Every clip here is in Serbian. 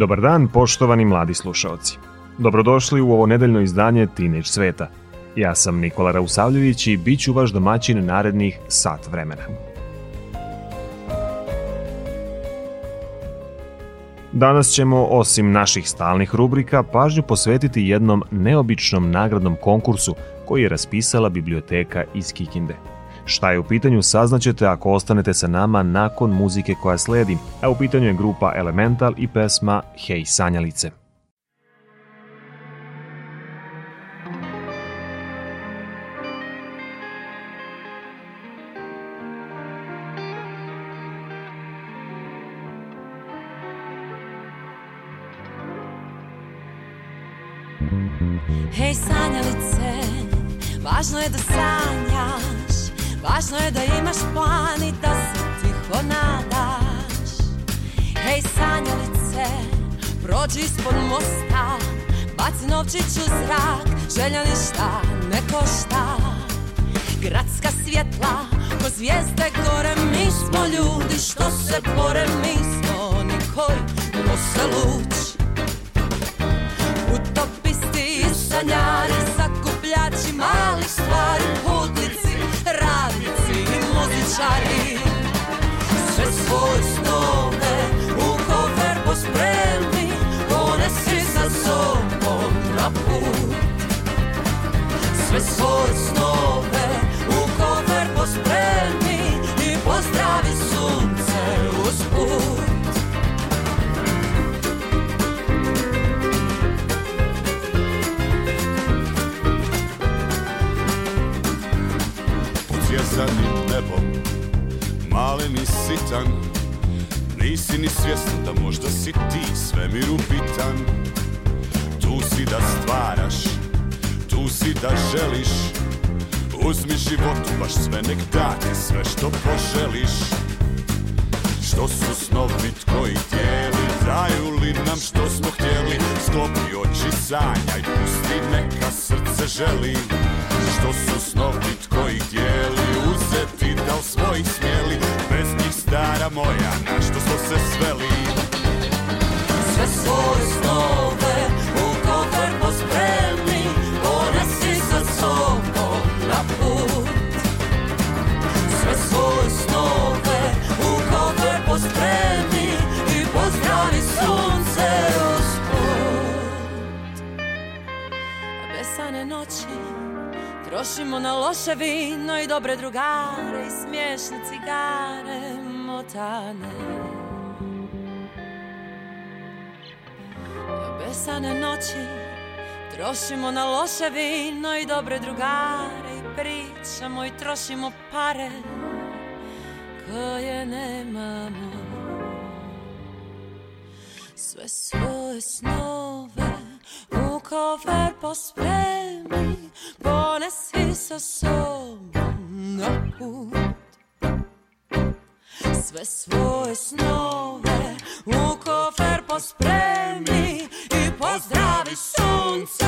Dobar dan, poštovani mladi slušaoci. Dobrodošli u ovo nedeljno izdanje Teenage sveta. Ja sam Nikola Rausavljević i bit ću vaš domaćin narednih sat vremena. Danas ćemo, osim naših stalnih rubrika, pažnju posvetiti jednom neobičnom nagradnom konkursu koji je raspisala biblioteka iz Kikinde. Šta je u pitanju saznaćete ako ostanete sa nama nakon muzike koja sledi, a u pitanju je grupa Elemental i pesma Hej sanjalice. Hej sanjalice, važno je da sanjaš Važno je da imaš plan i da se tiho nadaš. Hej sanjalice, prođi ispod mosta Baci novčić u zrak, želja ništa ne košta. Gradska svjetla, ko zvijezde gore Mi smo ljudi što se bore, mi smo oni koji nose luč Utopisti i sanjari, sakupljači malih stvari Putnici, radnici i muzičari Sve svoje snove u kofer pospremi Ponesi sa sobom na put. Sve svoje snove u kofer pospremi I pozdravi sunce uz put. Nebom Malen i sitan. Nisi ni svjestan da možda si ti svemiru bitan. Tu si da stvaraš Tu si da želiš. Uzmi životu baš sve nek da ti sve što poželiš. Što su snovi tkoji tijeli Daju li nam što smo htjeli? Sklopi oči sanjaj Pusti neka srce želi. Što su snovi tkoji dijeli Uzeti da li svojih smjeli stara moja Na što smo se sveli. Sve svoje snove u kofer pospremi Ponesi sa sobom na put. Sve svoje snove u kofer pospremi I pozdravi sunce usput A besane noći Trošimo na loše vino i dobre drugare I smiješne cigare motane Besane noći Trošimo na loše vino i dobre drugare I pričamo i trošimo pare Koje nemamo. Sve svoje snove u kofer pospremi Ponesi sa sobom na put sve svoje snove u kofer pospremi i pozdravi sunce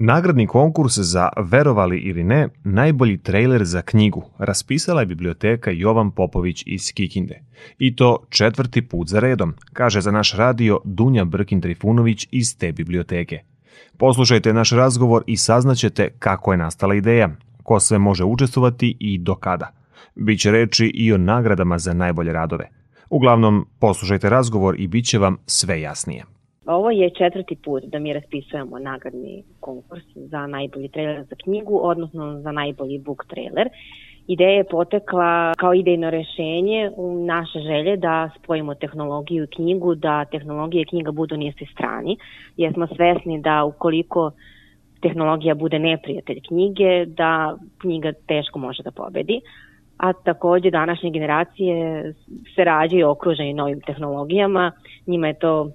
Nagradni konkurs za, verovali ili ne, najbolji trailer za knjigu raspisala je biblioteka Jovan Popović iz Kikinde. I to četvrti put za redom, kaže za naš radio Dunja Brkin-Trifunović iz te biblioteke. Poslušajte naš razgovor i saznaćete kako je nastala ideja, ko sve može učestvovati i do kada. Biće reči i o nagradama za najbolje radove. Uglavnom, poslušajte razgovor i bit će vam sve jasnije. Ovo je četvrti put da mi raspisujemo nagradni konkurs za najbolji trailer za knjigu, odnosno za najbolji book trailer. Ideja je potekla kao idejno rešenje u naše želje da spojimo tehnologiju i knjigu, da tehnologija i knjiga budu na strani, jer smo svesni da ukoliko tehnologija bude neprijatelj knjige, da knjiga teško može da pobedi. A takođe današnje generacije se rađaju okruženi novim tehnologijama, njima je to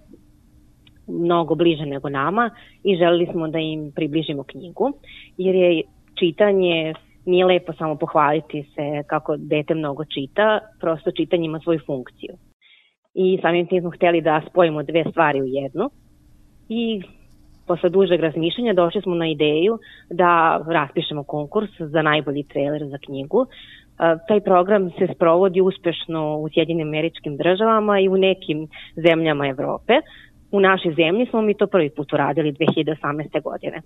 mnogo bliže nego nama i želeli smo da im približimo knjigu, jer je čitanje nije lepo samo pohvaliti se kako dete mnogo čita, prosto čitanje ima svoju funkciju. I samim tim smo hteli da spojimo dve stvari u jednu i posle dužeg razmišljanja došli smo na ideju da raspišemo konkurs za najbolji trailer za knjigu. Taj program se sprovodi uspešno u Sjedinim američkim državama i u nekim zemljama Evrope u našoj zemlji smo mi to prvi put uradili 2018. godine.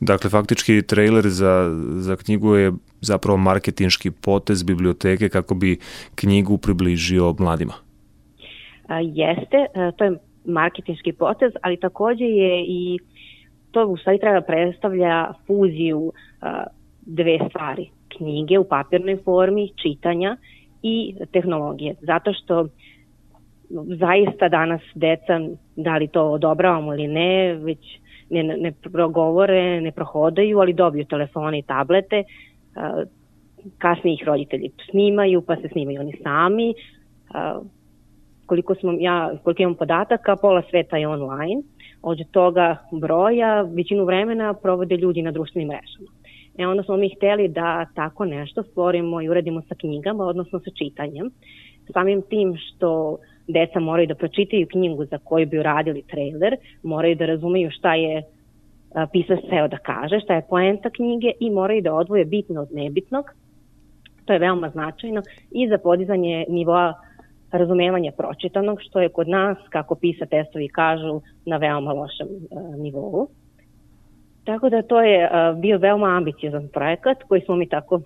Dakle, faktički trailer za, za knjigu je zapravo marketinški potez biblioteke kako bi knjigu približio mladima. A, jeste, a, to je marketinški potez, ali takođe je i to u stvari treba predstavlja fuziju a, dve stvari. Knjige u papirnoj formi, čitanja i tehnologije. Zato što zaista danas deca, da li to odobravamo ili ne, već ne, ne progovore, ne prohodaju, ali dobiju telefone i tablete, kasnije ih roditelji snimaju, pa se snimaju oni sami. Koliko, smo, ja, koliko imam podataka, pola sveta je online. Od toga broja, većinu vremena provode ljudi na društvenim mrežama. E onda smo mi hteli da tako nešto stvorimo i uradimo sa knjigama, odnosno sa čitanjem. Samim tim što deca moraju da pročitaju knjigu za koju bi uradili trailer, moraju da razumeju šta je pisac seo da kaže, šta je poenta knjige i moraju da odvoje bitno od nebitnog. To je veoma značajno i za podizanje nivoa razumevanja pročitanog, što je kod nas, kako PISA testovi kažu, na veoma lošem nivou. Tako da to je bio veoma ambiciozan projekat koji smo mi tako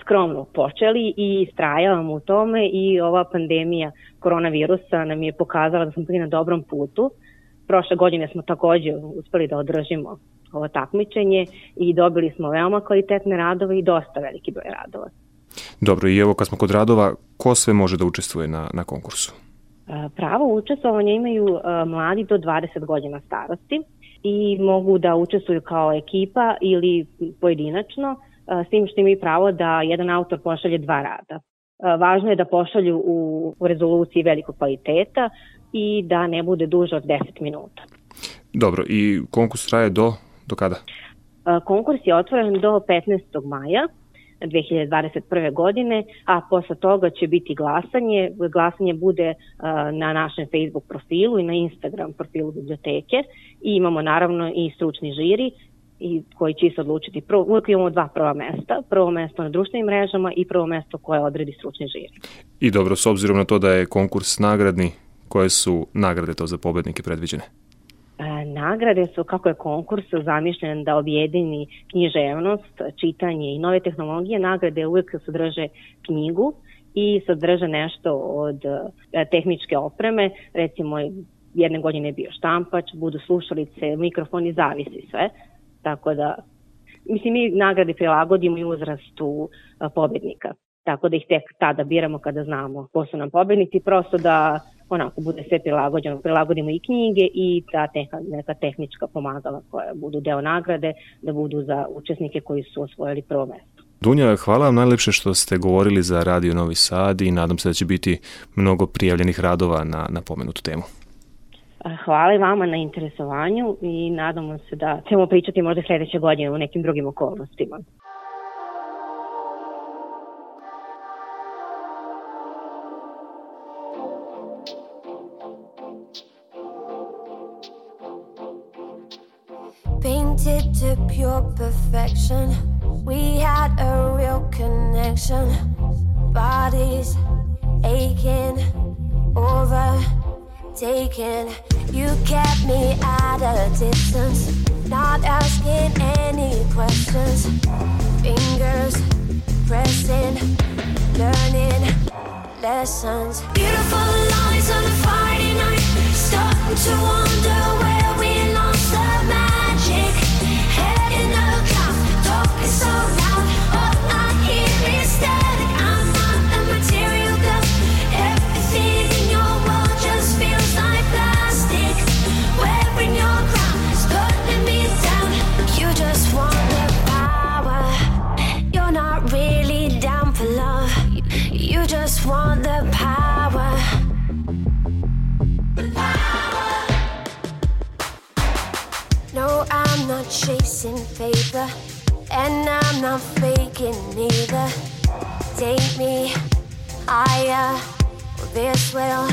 skromno počeli i strajavamo u tome i ova pandemija koronavirusa nam je pokazala da smo bili na dobrom putu. Prošle godine smo takođe uspeli da održimo ovo takmičenje i dobili smo veoma kvalitetne radove i dosta veliki broj radova. Dobro, i evo kad smo kod radova, ko sve može da učestvuje na, na konkursu? Pravo učestvovanje imaju mladi do 20 godina starosti i mogu da učestvuju kao ekipa ili pojedinačno s tim što imaju pravo da jedan autor pošalje dva rada. Važno je da pošalju u, u rezoluciji velikog kvaliteta i da ne bude duže od 10 minuta. Dobro, i konkurs traje do, do kada? Konkurs je otvoren do 15. maja 2021. godine, a posle toga će biti glasanje. Glasanje bude na našem Facebook profilu i na Instagram profilu biblioteke i imamo naravno i stručni žiri i koji će se odlučiti. Prvo, uvijek imamo dva prva mesta. Prvo mesto na društvenim mrežama i prvo mesto koje odredi stručni žiri. I dobro, s obzirom na to da je konkurs nagradni, koje su nagrade to za pobednike predviđene? E, nagrade su, kako je konkurs zamišljen da objedini književnost, čitanje i nove tehnologije, nagrade uvijek sadrže knjigu i sadrže nešto od e, tehničke opreme, recimo jedne godine je bio štampač, budu slušalice, mikrofoni, zavisi sve. Tako da, mislim, mi nagrade prilagodimo i uzrastu pobednika. Tako da ih tek tada biramo kada znamo ko su nam pobednici, prosto da onako bude sve prilagođeno. Prilagodimo i knjige i ta teha, neka tehnička pomagala koja budu deo nagrade, da budu za učesnike koji su osvojili prvo mesto. Dunja, hvala vam najlepše što ste govorili za Radio Novi Sad i nadam se da će biti mnogo prijavljenih radova na, na pomenutu temu. Hvala i vama na interesovanju i nadamo se da ćemo pričati možda sledeće godine u nekim drugim okolnostima. Painted to pure perfection We had a real connection Bodies aching over overtaken. You kept me at a distance, not asking any questions. Fingers pressing, learning lessons. Beautiful lines on a Friday night, starting to wonder where we lost the magic. Head in the clouds, talking so loud, chasing favor, and I'm not faking either. Take me higher, or this will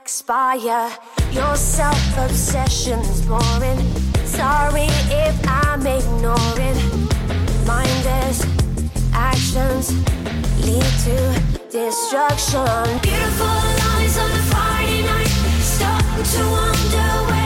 expire. Your self obsession's boring. Sorry if I'm ignoring. Mindless actions lead to destruction. Beautiful lies on a Friday night. Starting to wonder where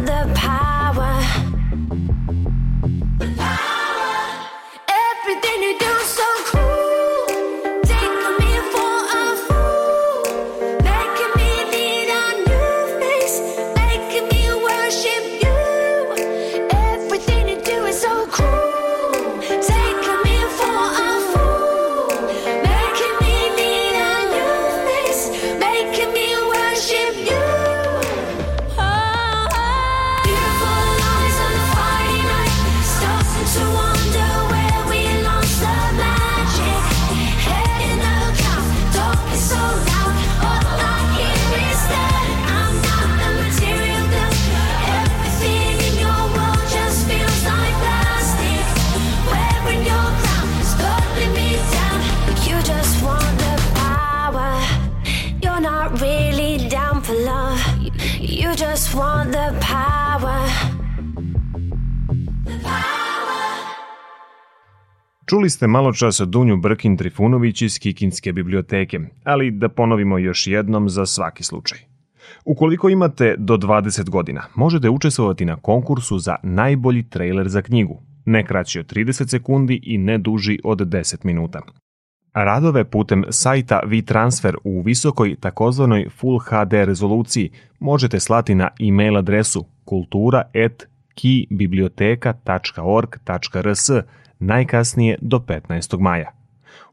ste malo čas Dunju Brkin Trifunović iz Kikinske biblioteke, ali da ponovimo još jednom za svaki slučaj. Ukoliko imate do 20 godina, možete učestvovati na konkursu za najbolji trailer za knjigu, ne kraći od 30 sekundi i ne duži od 10 minuta. Radove putem sajta VTransfer u visokoj takozvanoj Full HD rezoluciji možete slati na e-mail adresu kultura.kibiblioteka.org.rs najkasnije do 15. maja.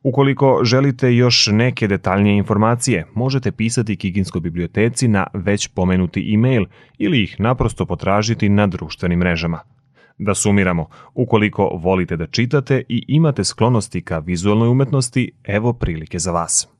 Ukoliko želite još neke detaljnije informacije, možete pisati Kikinskoj biblioteci na već pomenuti e-mail ili ih naprosto potražiti na društvenim mrežama. Da sumiramo, ukoliko volite da čitate i imate sklonosti ka vizualnoj umetnosti, evo prilike za vas.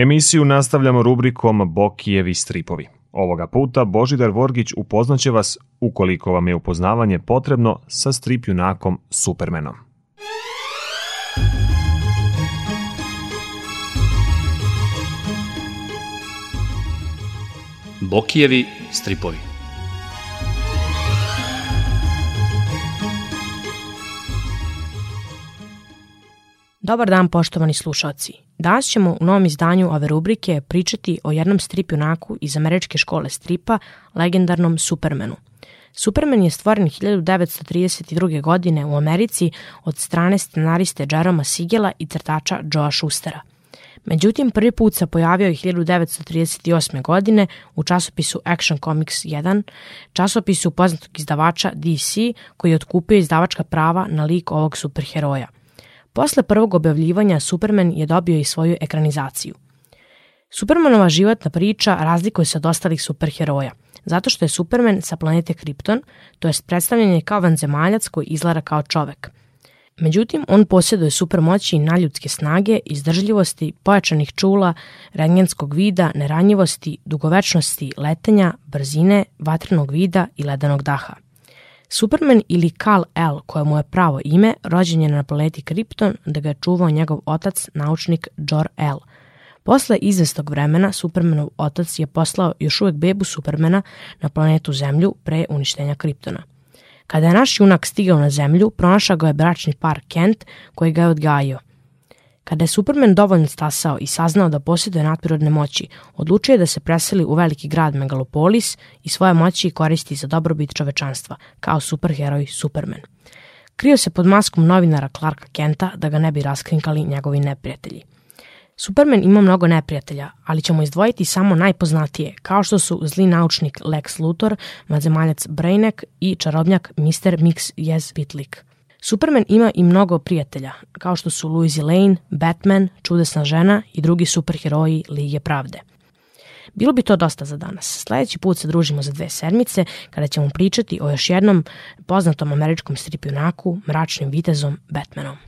Emisiju nastavljamo rubrikom Bokijevi stripovi. Ovoga puta Božidar Vorgić upoznaće vas, ukoliko vam je upoznavanje potrebno, sa strip junakom Supermenom. Bokijevi stripovi Dobar dan poštovani slušalci. Danas ćemo u novom izdanju ove rubrike pričati o jednom strip junaku iz američke škole stripa, legendarnom Supermanu. Superman je stvoren 1932. godine u Americi od strane scenariste Jeroma Sigela i crtača Joea Schustera. Međutim, prvi put se pojavio je 1938. godine u časopisu Action Comics 1, časopisu poznatog izdavača DC koji je otkupio izdavačka prava na lik ovog superheroja – Posle prvog objavljivanja Superman je dobio i svoju ekranizaciju. Supermanova životna priča razlikuje se od ostalih superheroja, zato što je Superman sa planete Krypton, to jest predstavljen je kao vanzemaljac koji izgleda kao čovek. Međutim, on posjeduje supermoći i naljudske snage, izdržljivosti, pojačanih čula, rengenskog vida, neranjivosti, dugovečnosti, letenja, brzine, vatrenog vida i ledanog daha – Superman ili Kal-El, koje mu je pravo ime, rođen je na planeti Krypton da ga je čuvao njegov otac, naučnik Jor-El. Posle izvestog vremena, Supermanov otac je poslao još uvek bebu Supermana na planetu Zemlju pre uništenja Kryptona. Kada je naš junak stigao na Zemlju, pronašao ga je bračni par Kent koji ga je odgajio. Kada je Superman dovoljno stasao i saznao da posjeduje nadprirodne moći, odlučio je da se preseli u veliki grad Megalopolis i svoje moći koristi za dobrobit čovečanstva, kao superheroj Superman. Krio se pod maskom novinara Clarka Kenta da ga ne bi raskrinkali njegovi neprijatelji. Superman ima mnogo neprijatelja, ali ćemo izdvojiti samo najpoznatije, kao što su zli naučnik Lex Luthor, madzemaljac Brainek i čarobnjak Mr. Mix Yes Bitlik. Superman ima i mnogo prijatelja, kao što su Louis Lane, Batman, Čudesna žena i drugi superheroji Lige pravde. Bilo bi to dosta za danas. Sledeći put se družimo za dve sedmice kada ćemo pričati o još jednom poznatom američkom stripionaku, mračnim vitezom Batmanom.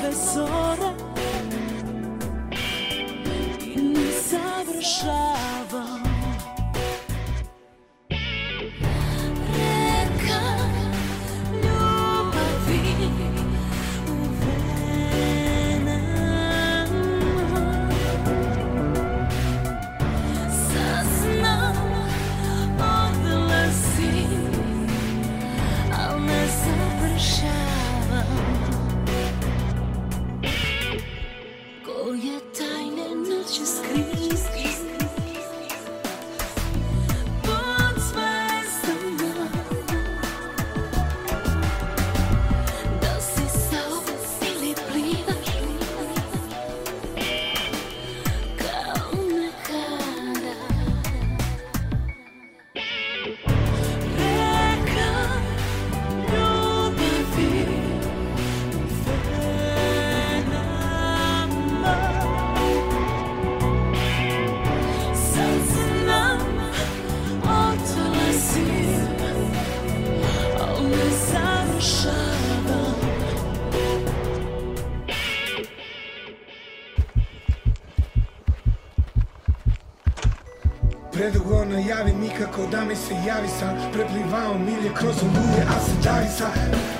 sitro nove zore I nikako da mi se javi sam Preplivao milje kroz oluje, a se davi sad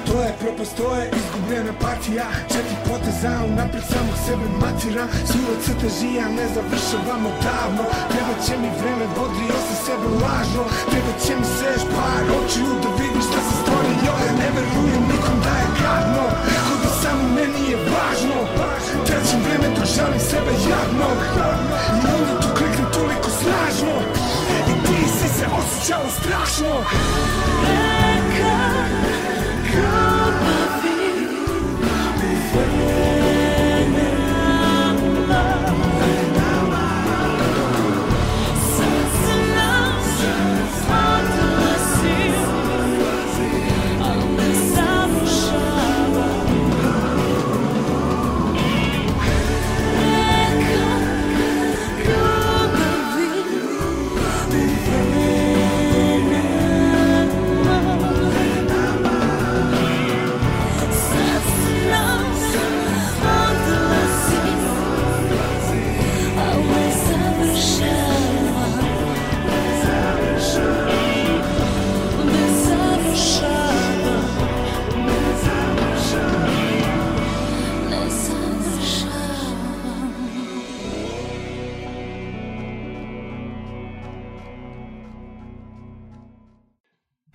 To je propast, to je izgubljena partija. Četiri poteza, unapred samog sebe matira. Suva crtežija, ne završavamo davno. Treba će mi vreme, bodrio sam sebe lažno. Treba će mi seš par očiju da vidiš šta sam stvorio Ne verujem nikom da je gadno Trećim vreme to želim sebe jadno. I onda to klikne toliko snažno. I ti si se osjećala strašno.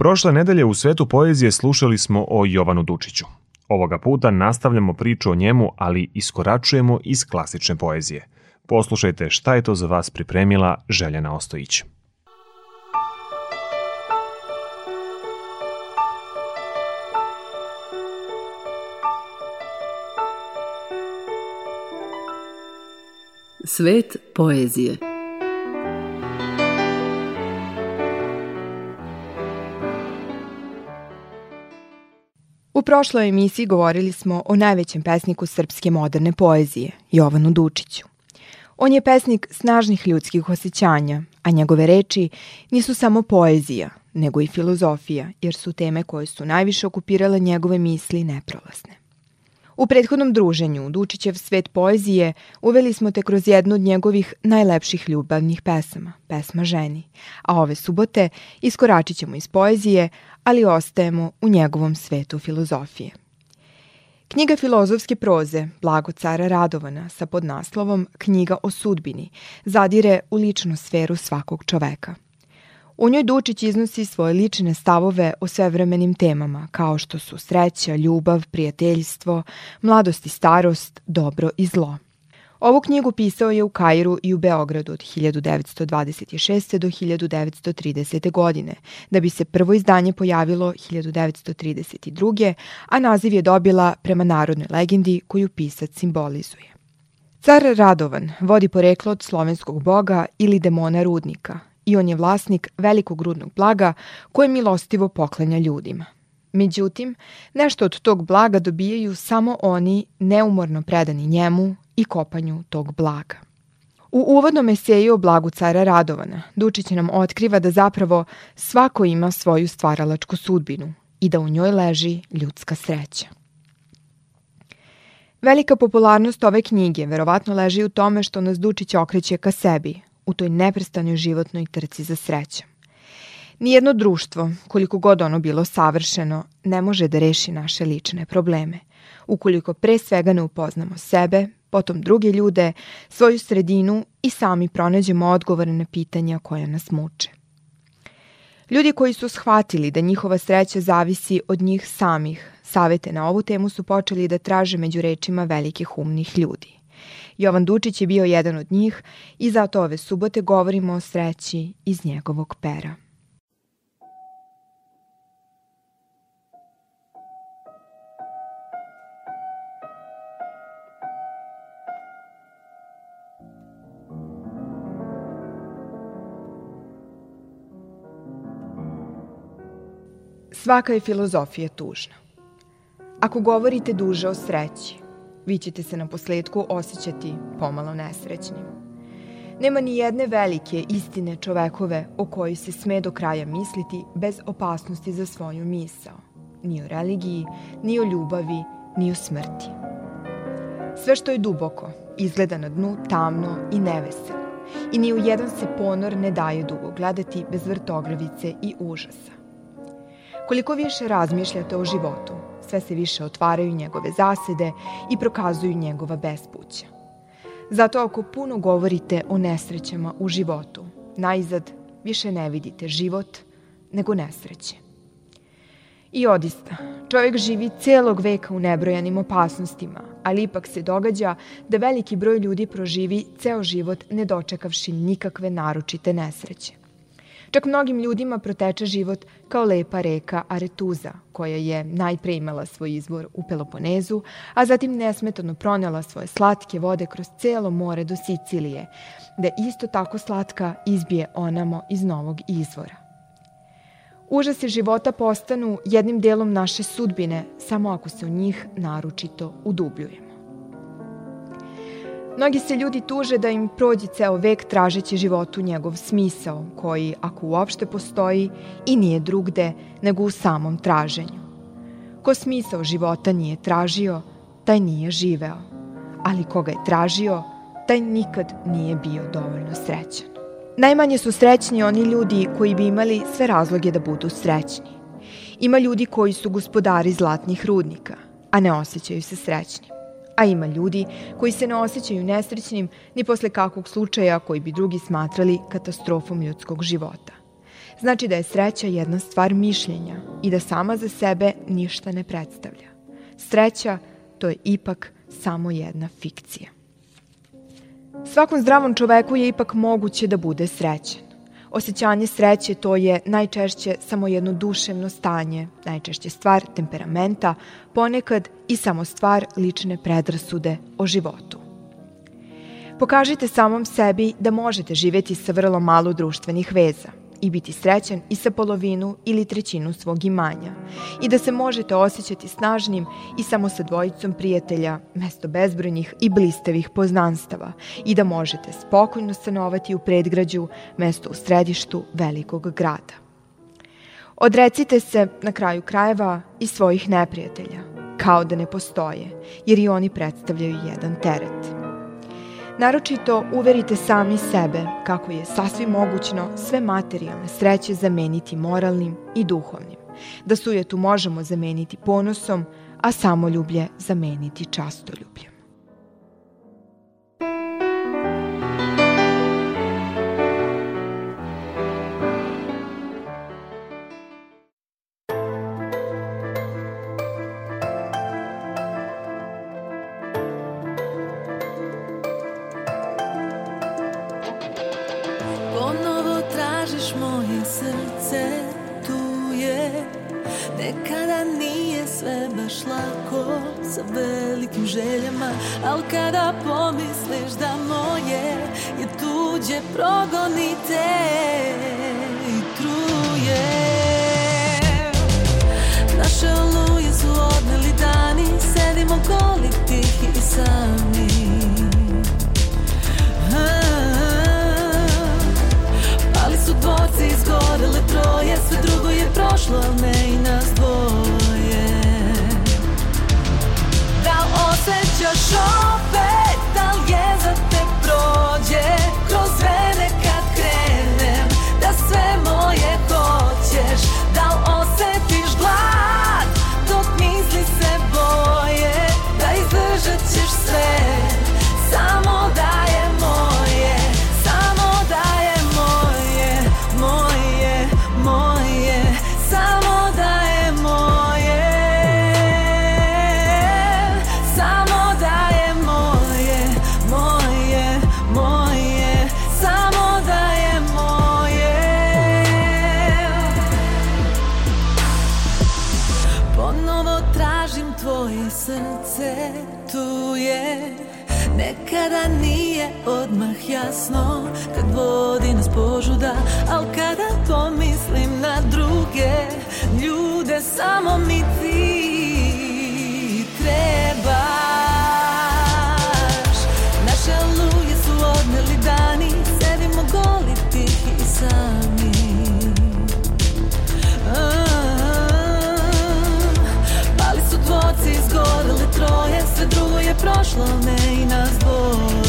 Prošle nedelje u svetu poezije slušali smo o Jovanu Dučiću. Ovoga puta nastavljamo priču o njemu, ali iskoračujemo iz klasične poezije. Poslušajte šta je to za vas pripremila Željana Ostojić. Svet poezije prošloj emisiji govorili smo o najvećem pesniku srpske moderne poezije, Jovanu Dučiću. On je pesnik snažnih ljudskih osjećanja, a njegove reči nisu samo poezija, nego i filozofija, jer su teme koje su najviše okupirale njegove misli neprolazne. U prethodnom druženju Dučićev svet poezije uveli smo te kroz jednu od njegovih najlepših ljubavnih pesama, pesma ženi, a ove subote iskoračit ćemo iz poezije, ali ostajemo u njegovom svetu filozofije. Knjiga filozofske proze Blago cara Radovana sa podnaslovom Knjiga o sudbini zadire u ličnu sferu svakog čoveka. U njoj Dučić iznosi svoje lične stavove o svevremenim temama, kao što su sreća, ljubav, prijateljstvo, mladost i starost, dobro i zlo. Ovu knjigu pisao je u Kairu i u Beogradu od 1926. do 1930. godine, da bi se prvo izdanje pojavilo 1932. a naziv je dobila prema narodnoj legendi koju pisac simbolizuje. Car Radovan vodi poreklo od slovenskog boga ili demona rudnika i on je vlasnik velikog rudnog blaga koje milostivo poklanja ljudima. Međutim, nešto od tog blaga dobijaju samo oni neumorno predani njemu i kopanju tog blaga. U uvodnom eseju o blagu cara Radovana, Dučić nam otkriva da zapravo svako ima svoju stvaralačku sudbinu i da u njoj leži ljudska sreća. Velika popularnost ove knjige verovatno leži u tome što nas Dučić okreće ka sebi, u toj neprestanoj životnoj trci za srećom. Nijedno društvo, koliko god ono bilo savršeno, ne može da reši naše lične probleme, ukoliko pre svega ne upoznamo sebe, potom druge ljude, svoju sredinu i sami pronađemo odgovore na pitanja koja nas muče. Ljudi koji su shvatili da njihova sreća zavisi od njih samih, savete na ovu temu su počeli da traže među rečima velikih umnih ljudi. Jovan Dučić je bio jedan od njih i zato ove subote govorimo o sreći iz njegovog pera. Svaka je filozofija tužna. Ako govorite duže o sreći, vi ćete se na posledku osjećati pomalo nesrećnim. Nema ni jedne velike istine čovekove o kojoj se sme do kraja misliti bez opasnosti za svoju misao. Ni o religiji, ni o ljubavi, ni o smrti. Sve što je duboko izgleda na dnu tamno i neveselo i ni u jedan se ponor ne daje dugo gledati bez vrtoglavice i užasa. Koliko više razmišljate o životu, sve se više otvaraju njegove zasede i prokazuju njegova bespuća. Zato ako puno govorite o nesrećama u životu, najzad više ne vidite život nego nesreće. I odista, čovjek živi celog veka u nebrojanim opasnostima, ali ipak se događa da veliki broj ljudi proživi ceo život ne dočekavši nikakve naročite nesreće. Čak mnogim ljudima proteče život kao lepa reka Aretuza, koja je najpre imala svoj izvor u Peloponezu, a zatim nesmetano pronela svoje slatke vode kroz celo more do Sicilije, da isto tako slatka izbije onamo iz novog izvora. Užasi života postanu jednim delom naše sudbine samo ako se u njih naručito udubljujemo. Mnogi se ljudi tuže da im prođe ceo vek tražeći životu njegov smisao, koji, ako uopšte postoji, i nije drugde nego u samom traženju. Ko smisao života nije tražio, taj nije živeo, ali koga je tražio, taj nikad nije bio dovoljno srećan. Najmanje su srećni oni ljudi koji bi imali sve razloge da budu srećni. Ima ljudi koji su gospodari zlatnih rudnika, a ne osjećaju se srećni. A ima ljudi koji se ne osjećaju nesrećnim ni posle kakvog slučaja koji bi drugi smatrali katastrofom ljudskog života. Znači da je sreća jedna stvar mišljenja i da sama za sebe ništa ne predstavlja. Sreća to je ipak samo jedna fikcija. Svakom zdravom čoveku je ipak moguće da bude srećan. Osećanje sreće to je najčešće samo jedno duševno stanje, najčešće stvar temperamenta, ponekad i samo stvar lične predrasude o životu. Pokažite samom sebi da možete živeti sa vrlo malo društvenih veza – i biti srećan i sa polovinu ili trećinu svog imanja i da se možete osjećati snažnim i samo sa dvojicom prijatelja mesto bezbrojnih i blistevih poznanstava i da možete spokojno stanovati u predgrađu mesto u središtu velikog grada. Odrecite se na kraju krajeva i svojih neprijatelja, kao da ne postoje, jer i oni predstavljaju jedan teret. Naročito uverite sami sebe kako je sasvim mogućno sve materijalne sreće zameniti moralnim i duhovnim, da sujetu možemo zameniti ponosom, a samoljublje zameniti častoljubljem. Nekada nije odmah jasno Kad vodi nas požuda Al kada pomislim na druge Ljude samo mi ti prošlo, ne i nas dvoje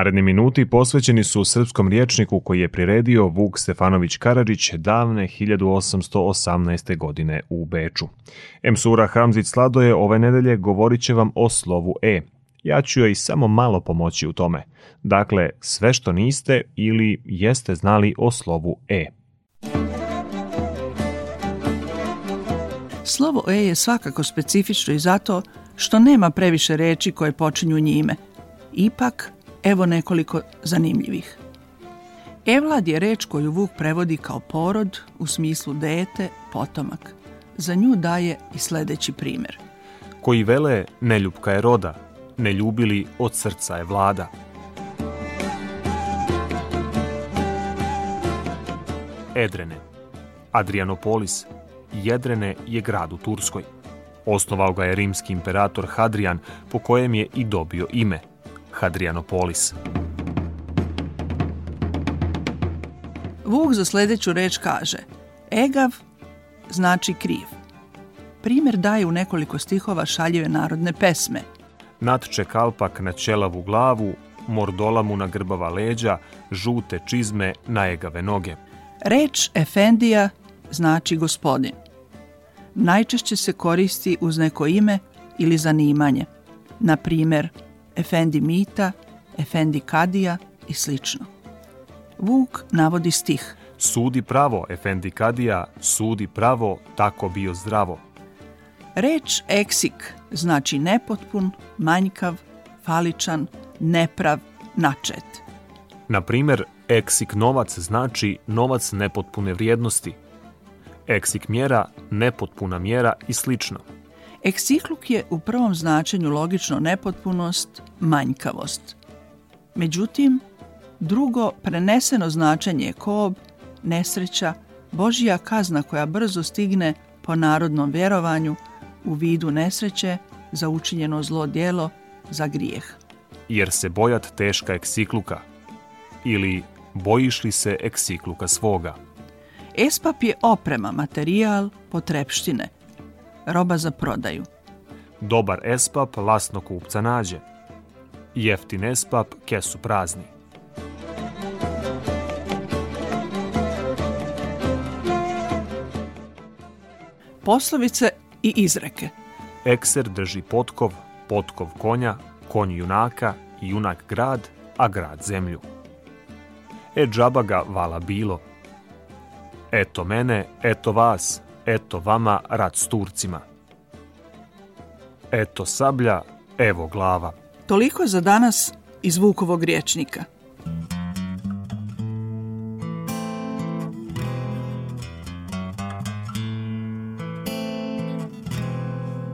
Naredni minuti posvećeni su srpskom riječniku koji je priredio Vuk Stefanović Karadžić davne 1818. godine u Beču. Emsura Hamzić Sladoje ove nedelje govorit će vam o slovu E. Ja ću joj samo malo pomoći u tome. Dakle, sve što niste ili jeste znali o slovu E. Slovo E je svakako specifično i zato što nema previše reči koje počinju njime. Ipak, evo nekoliko zanimljivih. Evlad je reč koju Vuk prevodi kao porod u smislu dete, potomak. Za nju daje i sledeći primer. Koji vele neljubka je roda, ne ljubili od srca je vlada. Edrene. Adrianopolis. Jedrene je grad u Turskoj. Osnovao ga je rimski imperator Hadrian, po kojem je i dobio ime Hadrianopolis. Vuk za sledeću reč kaže Egav znači kriv. Primer daje u nekoliko stihova šaljive narodne pesme. Natče kalpak na ćelavu glavu, mordola mu na grbava leđa, žute čizme na egave noge. Reč Efendija znači gospodin. Najčešće se koristi uz neko ime ili zanimanje. Na primer, Efendi Mita, Efendi Kadija i slično. Vuk navodi stih. Sudi pravo, Efendi Kadija, sudi pravo, tako bio zdravo. Reč eksik znači nepotpun, manjkav, faličan, neprav, načet. Na primer, eksik novac znači novac nepotpune vrijednosti. Eksik mjera, nepotpuna mjera i slično. Eksikluk je u prvom značenju logično nepotpunost, manjkavost. Međutim, drugo preneseno značenje je kob, nesreća, Božija kazna koja brzo stigne po narodnom vjerovanju u vidu nesreće za učinjeno zlo djelo, za grijeh. Jer se bojat teška eksikluka. Ili bojiš li se eksikluka svoga. Espap je oprema, materijal, potrepštine, roba za prodaju. Dobar espap lasno kupca nađe. Jeftin espap kesu prazni. Poslovice i izreke. Ekser drži potkov, potkov konja, konj junaka, junak grad, a grad zemlju. E džaba ga vala bilo. Eto mene, eto vas, eto vama rat s Turcima. Eto sablja, evo glava. Toliko za danas iz Vukovog riječnika.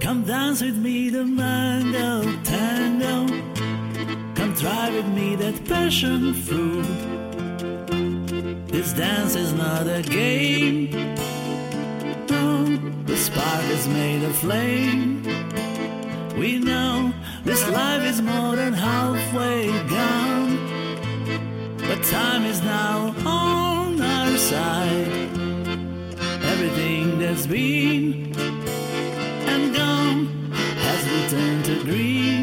Come dance with me the mango tango. Come try with me that passion fruit. This dance is not a game. The spark is made of flame. We know this life is more than halfway gone. But time is now on our side. Everything that's been and gone has returned to green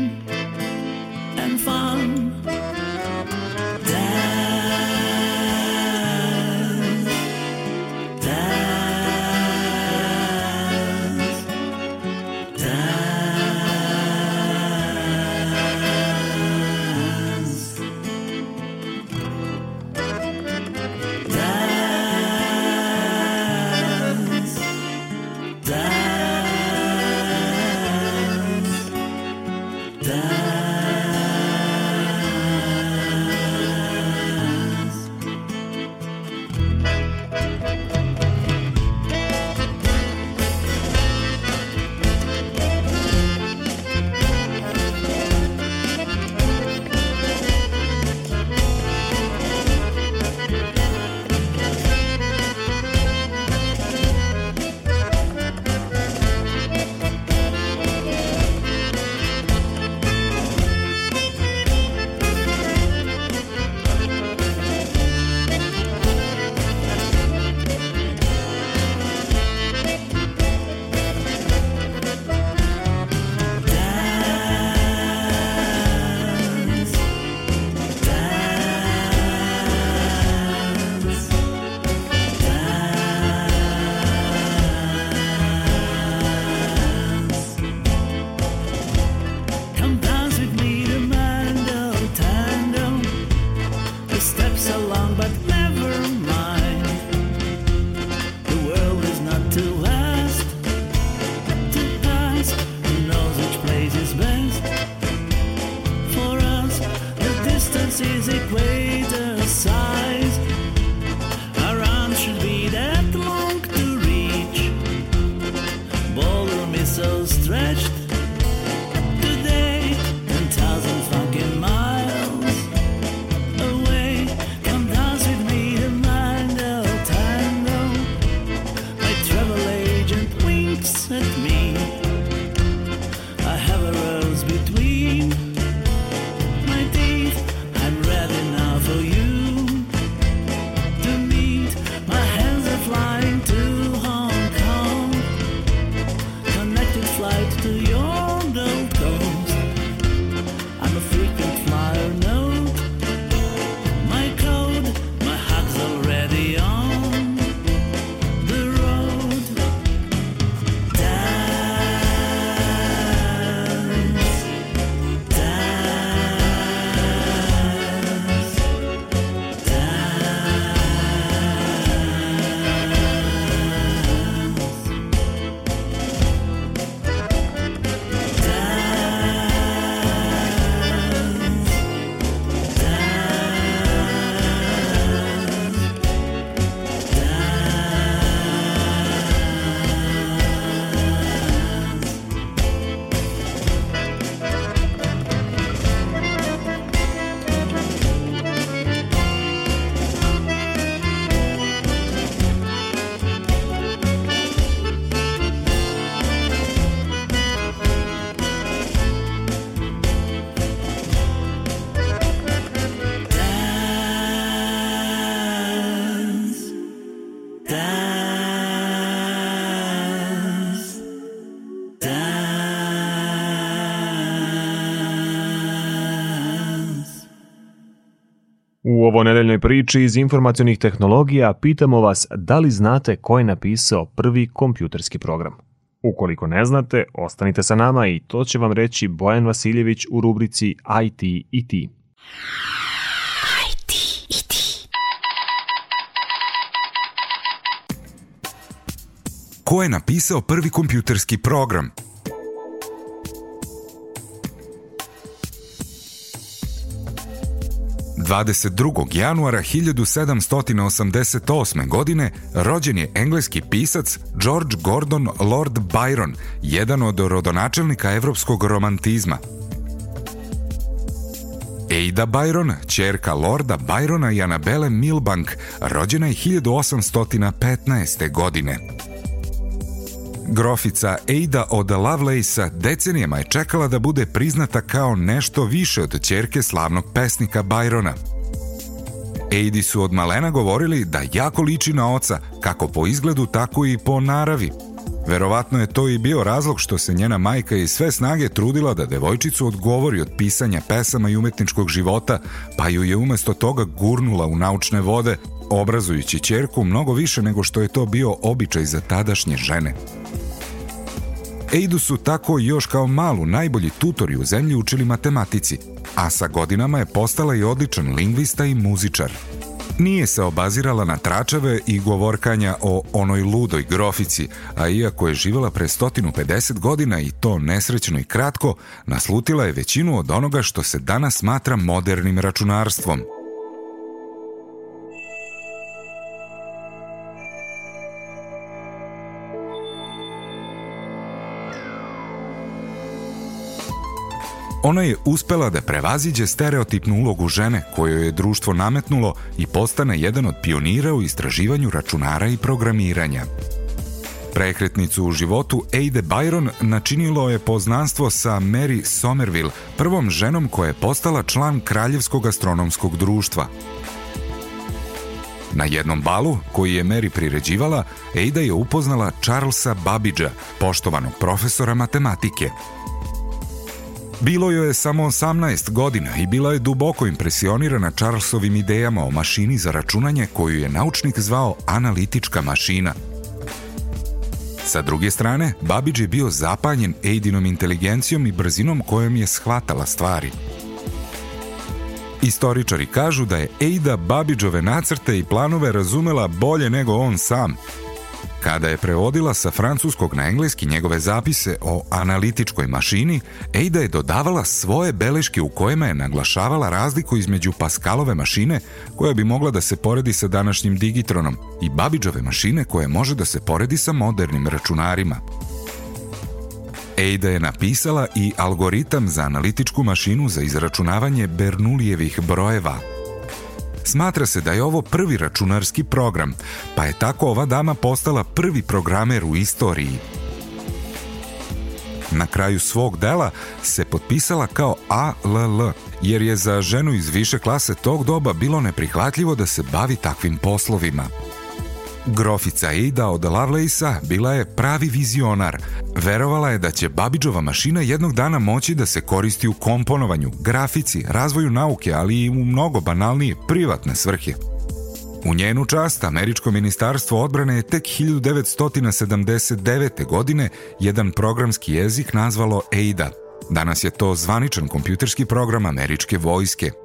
This is a place. U ovo nedeljnoj priči iz informacionih tehnologija pitamo vas da li znate ko je napisao prvi kompjuterski program. Ukoliko ne znate, ostanite sa nama i to će vam reći Bojan Vasiljević u rubrici IT i ti. Ko je napisao prvi kompjuterski program? Dvadeset januara 1788. godine rođen je engleski pisac George Gordon Lord Byron, jedan od rodonačelnika evropskog romantizma. Ada Byron, čerka Lorda Byrona i Anabele Milbank, rođena je 1815. godine. Grofica Ada od Lovelace-a decenijama je čekala da bude priznata kao nešto više od čerke slavnog pesnika Byrona. Adi su od malena govorili da jako liči na oca, kako po izgledu, tako i po naravi. Verovatno je to i bio razlog što se njena majka i sve snage trudila da devojčicu odgovori od pisanja pesama i umetničkog života, pa ju je umesto toga gurnula u naučne vode, obrazujući čerku mnogo više nego što je to bio običaj za tadašnje žene. Eidu su tako još kao malu najbolji tutori u zemlji učili matematici, a sa godinama je postala i odličan lingvista i muzičar. Nije se obazirala na tračave i govorkanja o onoj ludoj grofici, a iako je živjela pre 150 godina i to nesrećno i kratko, naslutila je većinu od onoga što se danas smatra modernim računarstvom – Ona je uspela da prevaziđe stereotipnu ulogu žene koju je društvo nametnulo i postane jedan od pionira u istraživanju računara i programiranja. Prekretnicu u životu Ada Byron načinilo je poznanstvo sa Mary Somerville, prvom ženom koja je postala član Kraljevskog astronomskog društva. Na jednom balu, koji je Mary priređivala, Ada je upoznala Charlesa Babbagea, poštovanog profesora matematike – Bilo joj je samo 18 godina i bila je duboko impresionirana Charlesovim idejama o mašini za računanje koju je naučnik zvao analitička mašina. Sa druge strane, Babić je bio zapanjen Eidinom inteligencijom i brzinom kojom je shvatala stvari. Istoričari kažu da je Eida Babiđove nacrte i planove razumela bolje nego on sam – Kada je prevodila sa francuskog na engleski njegove zapise o analitičkoj mašini, Ada je dodavala svoje beleške u kojima je naglašavala razliku između Pascalove mašine, koja bi mogla da se poredi sa današnjim Digitronom, i Babiđove mašine koja može da se poredi sa modernim računarima. Ada je napisala i algoritam za analitičku mašinu za izračunavanje Bernulijevih brojeva – Smatra se da je ovo prvi računarski program, pa je tako ova dama postala prvi programer u istoriji. Na kraju svog dela se potpisala kao ALL, jer je za ženu iz više klase tog doba bilo neprihvatljivo da se bavi takvim poslovima. Grofica Ida od Lovelace-a bila je pravi vizionar. Verovala je da će Babiđova mašina jednog dana moći da se koristi u komponovanju, grafici, razvoju nauke, ali i u mnogo banalnije privatne svrhe. U njenu čast Američko ministarstvo odbrane je tek 1979. godine jedan programski jezik nazvalo AIDA. Danas je to zvaničan kompjuterski program američke vojske –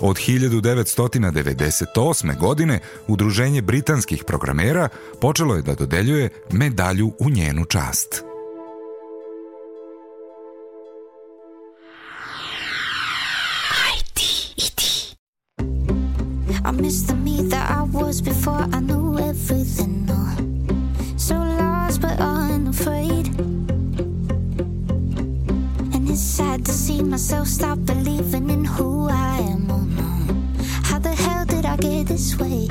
Od 1998. godine Udruženje britanskih programera počelo je da dodeljuje medalju u njenu čast. I miss the me that I was before I knew everything. So lost but unafraid. And it's sad to see myself stop believing in who I am. I get this way?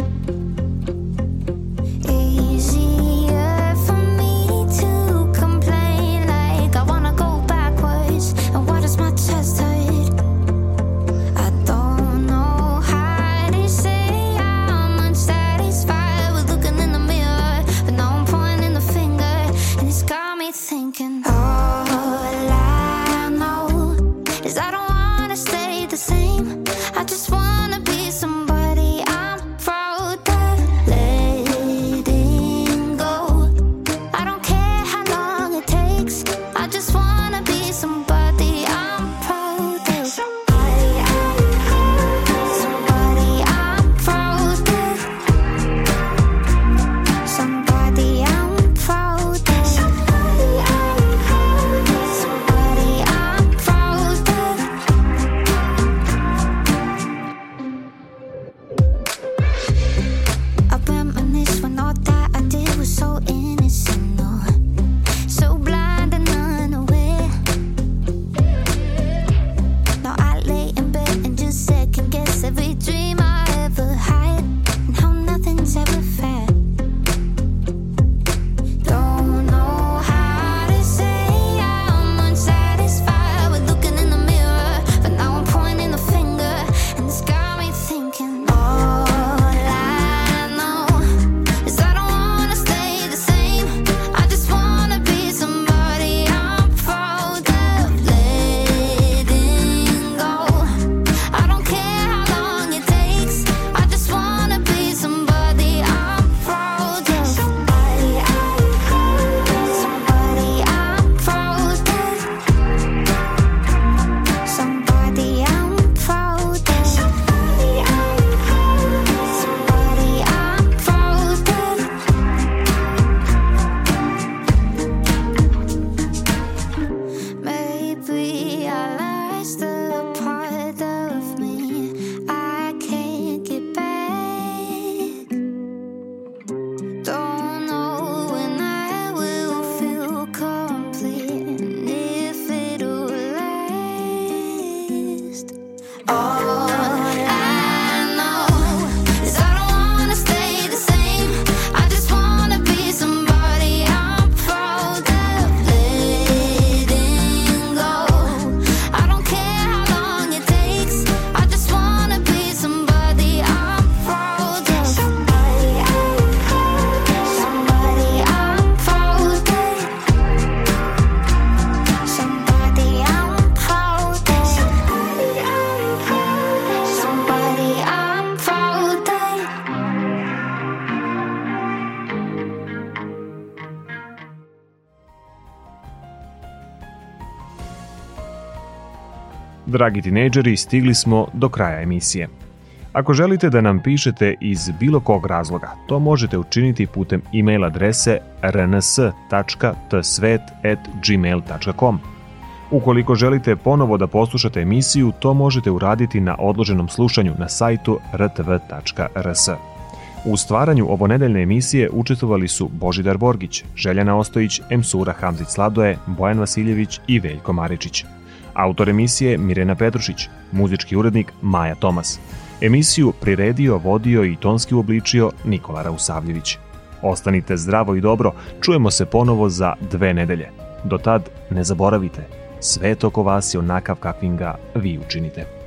Dragi tinejdžeri, stigli smo do kraja emisije. Ako želite da nam pišete iz bilo kog razloga, to možete učiniti putem e-mail adrese rns.tsvet.gmail.com. Ukoliko želite ponovo da poslušate emisiju, to možete uraditi na odloženom slušanju na sajtu rtv.rs. U stvaranju ovonedeljne emisije učestvovali su Božidar Borgić, Željana Ostojić, Emsura Hamzić Sladoje, Bojan Vasiljević i Veljko Maričić. Autor emisije Mirena Petrušić, muzički urednik Maja Tomas. Emisiju priredio, vodio i tonski uobličio Nikola Rausavljević. Ostanite zdravo i dobro, čujemo se ponovo za dve nedelje. Do tad ne zaboravite, svet oko vas je onakav kakvim ga vi učinite.